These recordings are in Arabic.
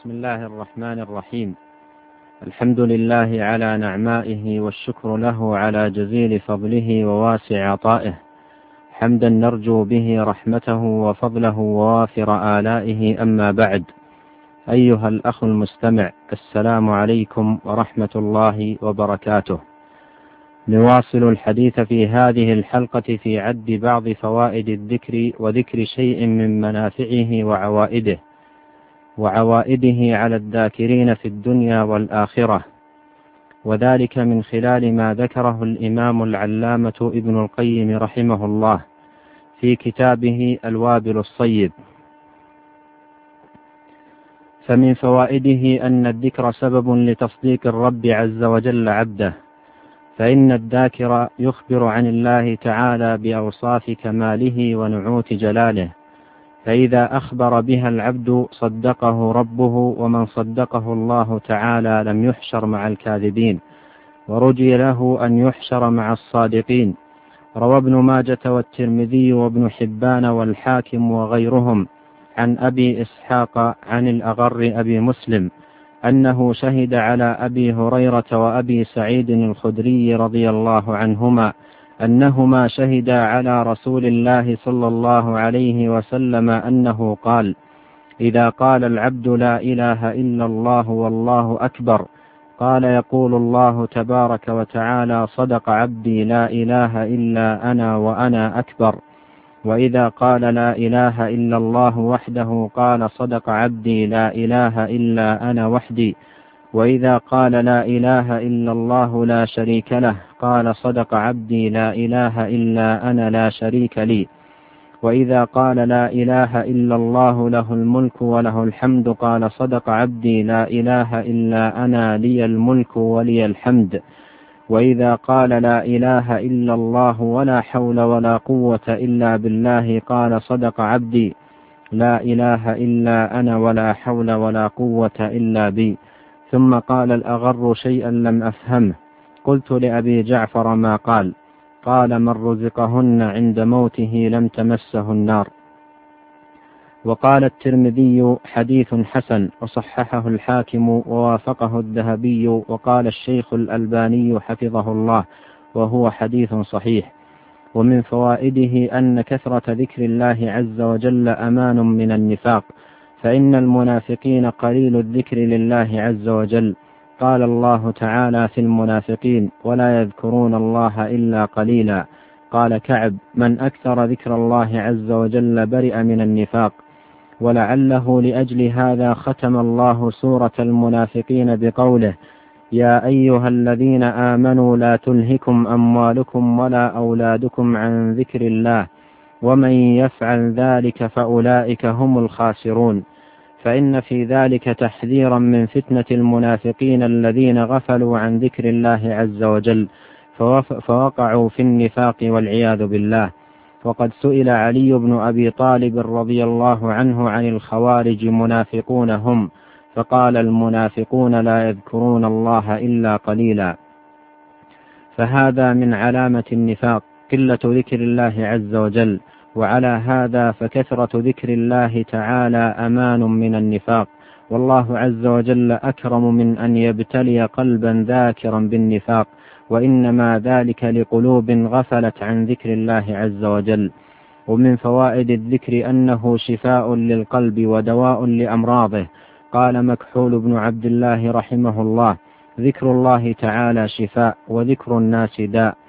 بسم الله الرحمن الرحيم الحمد لله على نعمائه والشكر له على جزيل فضله وواسع عطائه حمدا نرجو به رحمته وفضله ووافر آلائه أما بعد أيها الأخ المستمع السلام عليكم ورحمة الله وبركاته نواصل الحديث في هذه الحلقة في عد بعض فوائد الذكر وذكر شيء من منافعه وعوائده وعوائده على الذاكرين في الدنيا والآخرة. وذلك من خلال ما ذكره الإمام العلامة ابن القيم رحمه الله في كتابه الوابل الصيب. فمن فوائده أن الذكر سبب لتصديق الرب عز وجل عبده فإن الذاكر يخبر عن الله تعالى بأوصاف كماله ونعوت جلاله. فإذا أخبر بها العبد صدقه ربه ومن صدقه الله تعالى لم يحشر مع الكاذبين ورجي له أن يحشر مع الصادقين. روى ابن ماجة والترمذي وابن حبان والحاكم وغيرهم عن أبي إسحاق عن الأغر أبي مسلم أنه شهد على أبي هريرة وأبي سعيد الخدري رضي الله عنهما أنهما شهدا على رسول الله صلى الله عليه وسلم أنه قال إذا قال العبد لا إله إلا الله والله أكبر قال يقول الله تبارك وتعالى صدق عبدي لا إله إلا أنا وأنا أكبر. وإذا قال لا إله إلا الله وحده قال صدق عبدي لا إله إلا أنا وحدي. وإذا قال لا إله إلا الله لا شريك له قال صدق عبدي لا إله إلا أنا لا شريك لي. وإذا قال لا إله إلا الله له الملك وله الحمد قال صدق عبدي لا إله إلا أنا لي الملك ولي الحمد. وإذا قال لا إله إلا الله ولا حول ولا قوة إلا بالله قال صدق عبدي لا إله إلا أنا ولا حول ولا قوة إلا بي. ثم قال الأغر شيئا لم أفهمه. قلت لأبي جعفر ما قال. قال من رزقهن عند موته لم تمسه النار. وقال الترمذي حديث حسن وصححه الحاكم ووافقه الذهبي وقال الشيخ الألباني حفظه الله وهو حديث صحيح. ومن فوائده أن كثرة ذكر الله عز وجل أمان من النفاق. فإن المنافقين قليل الذكر لله عز وجل. قال الله تعالى في المنافقين ولا يذكرون الله إلا قليلا. قال كعب من أكثر ذكر الله عز وجل برئ من النفاق. ولعله لأجل هذا ختم الله سورة المنافقين بقوله يا أيها الذين آمنوا لا تلهكم أموالكم ولا أولادكم عن ذكر الله ومن يفعل ذلك فأولئك هم الخاسرون. فإن في ذلك تحذيرا من فتنة المنافقين الذين غفلوا عن ذكر الله عز وجل فوقعوا في النفاق والعياذ بالله. وقد سئل علي بن أبي طالب رضي الله عنه عن الخوارج منافقون هم فقال المنافقون لا يذكرون الله إلا قليلا. فهذا من علامة النفاق قلة ذكر الله عز وجل. وعلى هذا فكثرة ذكر الله تعالى أمان من النفاق. والله عز وجل أكرم من أن يبتلي قلبا ذاكرا بالنفاق وإنما ذلك لقلوب غفلت عن ذكر الله عز وجل. ومن فوائد الذكر أنه شفاء للقلب ودواء لأمراضه. قال مكحول بن عبد الله رحمه الله ذكر الله تعالى شفاء وذكر الناس داء.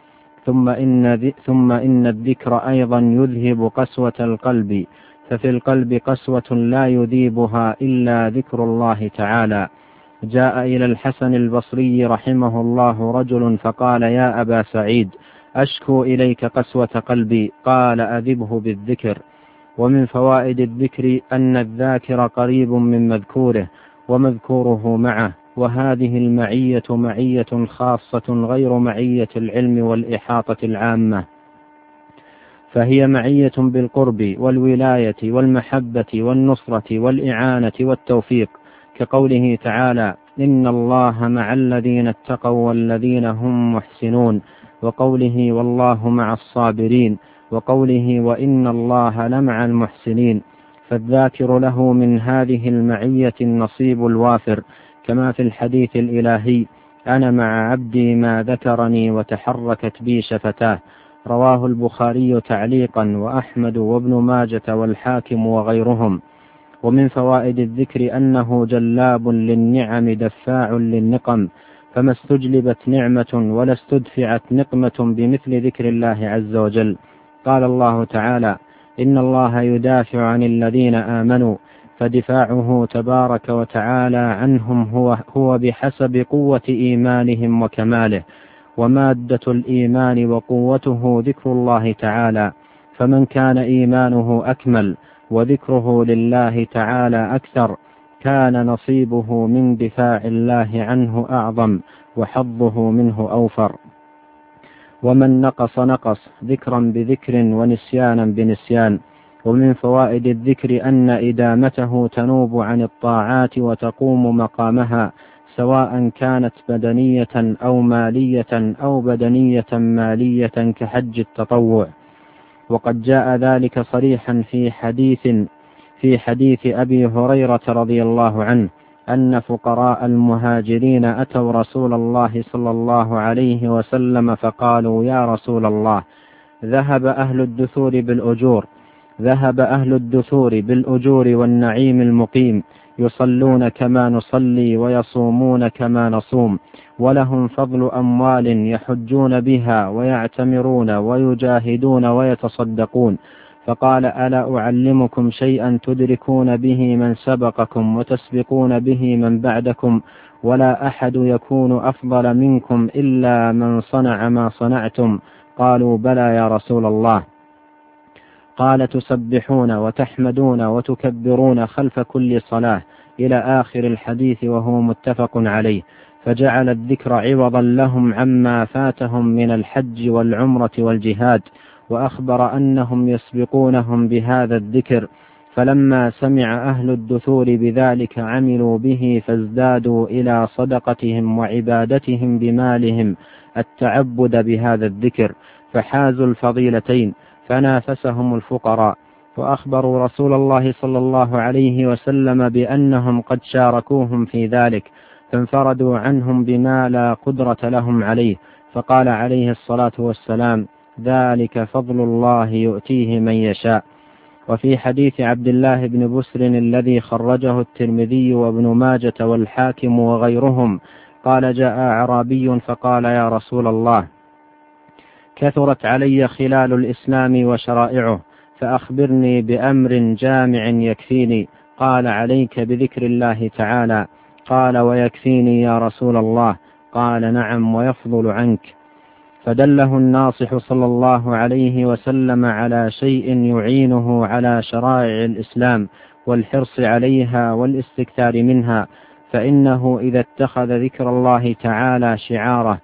ثم إن, ثم إن الذكر أيضا يذهب قسوة القلب. ففي القلب قسوة لا يذيبها إلا ذكر الله تعالى. جاء إلى الحسن البصري رحمه الله رجل فقال يا أبا سعيد أشكو إليك قسوة قلبي. قال أذبه بالذكر. ومن فوائد الذكر أن الذاكر قريب من مذكوره ومذكوره معه. وهذه المعية معية خاصة غير معية العلم والإحاطة العامة. فهي معية بالقرب والولاية والمحبة والنصرة والإعانة والتوفيق كقوله تعالى إن الله مع الذين اتقوا والذين هم محسنون وقوله والله مع الصابرين وقوله وإن الله لمع المحسنين. فالذاكر له من هذه المعية النصيب الوافر كما في الحديث الإلهي أنا مع عبدي ما ذكرني وتحركت بي شفتاه. رواه البخاري تعليقا وأحمد وابن ماجة والحاكم وغيرهم. ومن فوائد الذكر أنه جلاب للنعم دفاع للنقم فما استجلبت نعمة ولا استدفعت نقمة بمثل ذكر الله عز وجل. قال الله تعالى إن الله يدافع عن الذين آمنوا فدفاعه تبارك وتعالى عنهم هو, هو بحسب قوة إيمانهم وكماله ومادة الإيمان وقوته ذكر الله تعالى فمن كان إيمانه أكمل وذكره لله تعالى أكثر كان نصيبه من دفاع الله عنه أعظم وحظه منه أوفر. ومن نقص نقص ذكرا بذكر ونسيانا بنسيان. ومن فوائد الذكر أن إدامته تنوب عن الطاعات وتقوم مقامها سواء كانت بدنية أو مالية أو بدنية مالية كحج التطوع. وقد جاء ذلك صريحا في حديث في حديث أبي هريرة رضي الله عنه أن فقراء المهاجرين أتوا رسول الله صلى الله عليه وسلم فقالوا يا رسول الله ذهب أهل الدثور بالأجور ذهب أهل الدثور بالأجور والنعيم المقيم يصلون كما نصلي ويصومون كما نصوم ولهم فضل أموال يحجون بها ويعتمرون ويجاهدون ويتصدقون. فقال ألا أعلمكم شيئا تدركون به من سبقكم وتسبقون به من بعدكم؟ ولا أحد يكون أفضل منكم إلا من صنع ما صنعتم. قالوا بلى يا رسول الله. قال تسبحون وتحمدون وتكبرون خلف كل صلاة إلى آخر الحديث وهو متفق عليه. فجعل الذكر عوضا لهم عما فاتهم من الحج والعمرة والجهاد وأخبر أنهم يسبقونهم بهذا الذكر. فلما سمع أهل الدثور بذلك عملوا به فازدادوا إلى صدقتهم وعبادتهم بمالهم التعبد بهذا الذكر. فحازوا الفضيلتين. فنافسهم الفقراء. وأخبروا رسول الله صلى الله عليه وسلم بأنهم قد شاركوهم في ذلك فانفردوا عنهم بما لا قدرة لهم عليه. فقال عليه الصلاة والسلام ذلك فضل الله يؤتيه من يشاء. وفي حديث عبد الله بن بسر الذي خرجه الترمذي وابن ماجة والحاكم وغيرهم قال جاء أعرابي فقال يا رسول الله كثرت علي خلال الإسلام وشرائعه فأخبرني بأمر جامع يكفيني. قال عليك بذكر الله تعالى. قال ويكفيني يا رسول الله. قال نعم ويفضل عنك. فدله الناصح صلى الله عليه وسلم على شيء يعينه على شرائع الإسلام والحرص عليها والاستكثار منها فإنه إذا اتخذ ذكر الله تعالى شعاره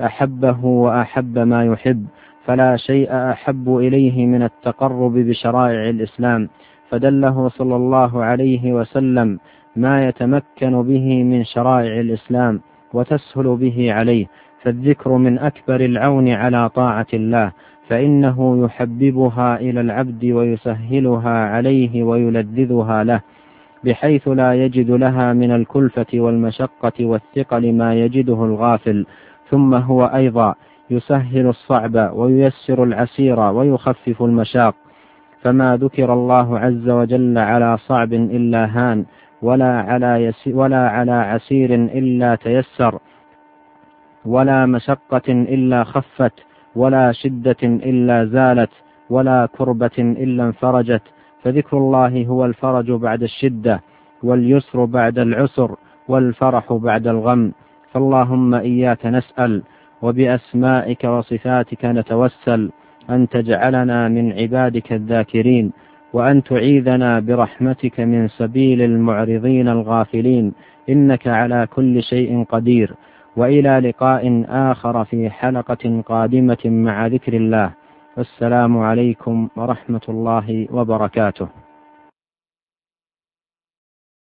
أحبه وأحب ما يحب فلا شيء أحب إليه من التقرب بشرائع الإسلام. فدله صلى الله عليه وسلم ما يتمكن به من شرائع الإسلام وتسهل به عليه. فالذكر من أكبر العون على طاعة الله فإنه يحببها إلى العبد ويسهلها عليه ويلذذها له بحيث لا يجد لها من الكلفة والمشقة والثقل ما يجده الغافل. ثم هو أيضا يسهل الصعب وييسر العسير ويخفف المشاق. فما ذكر الله عز وجل على صعب إلا هان ولا على, يسير ولا على عسير إلا تيسر ولا مشقة إلا خفت ولا شدة إلا زالت ولا كربة إلا انفرجت. فذكر الله هو الفرج بعد الشدة واليسر بعد العسر والفرح بعد الغم. فاللهم إياك نسأل وبأسمائك وصفاتك نتوسل أن تجعلنا من عبادك الذاكرين وأن تعيذنا برحمتك من سبيل المعرضين الغافلين إنك على كل شيء قدير. وإلى لقاء آخر في حلقة قادمة مع ذكر الله. والسلام عليكم ورحمة الله وبركاته.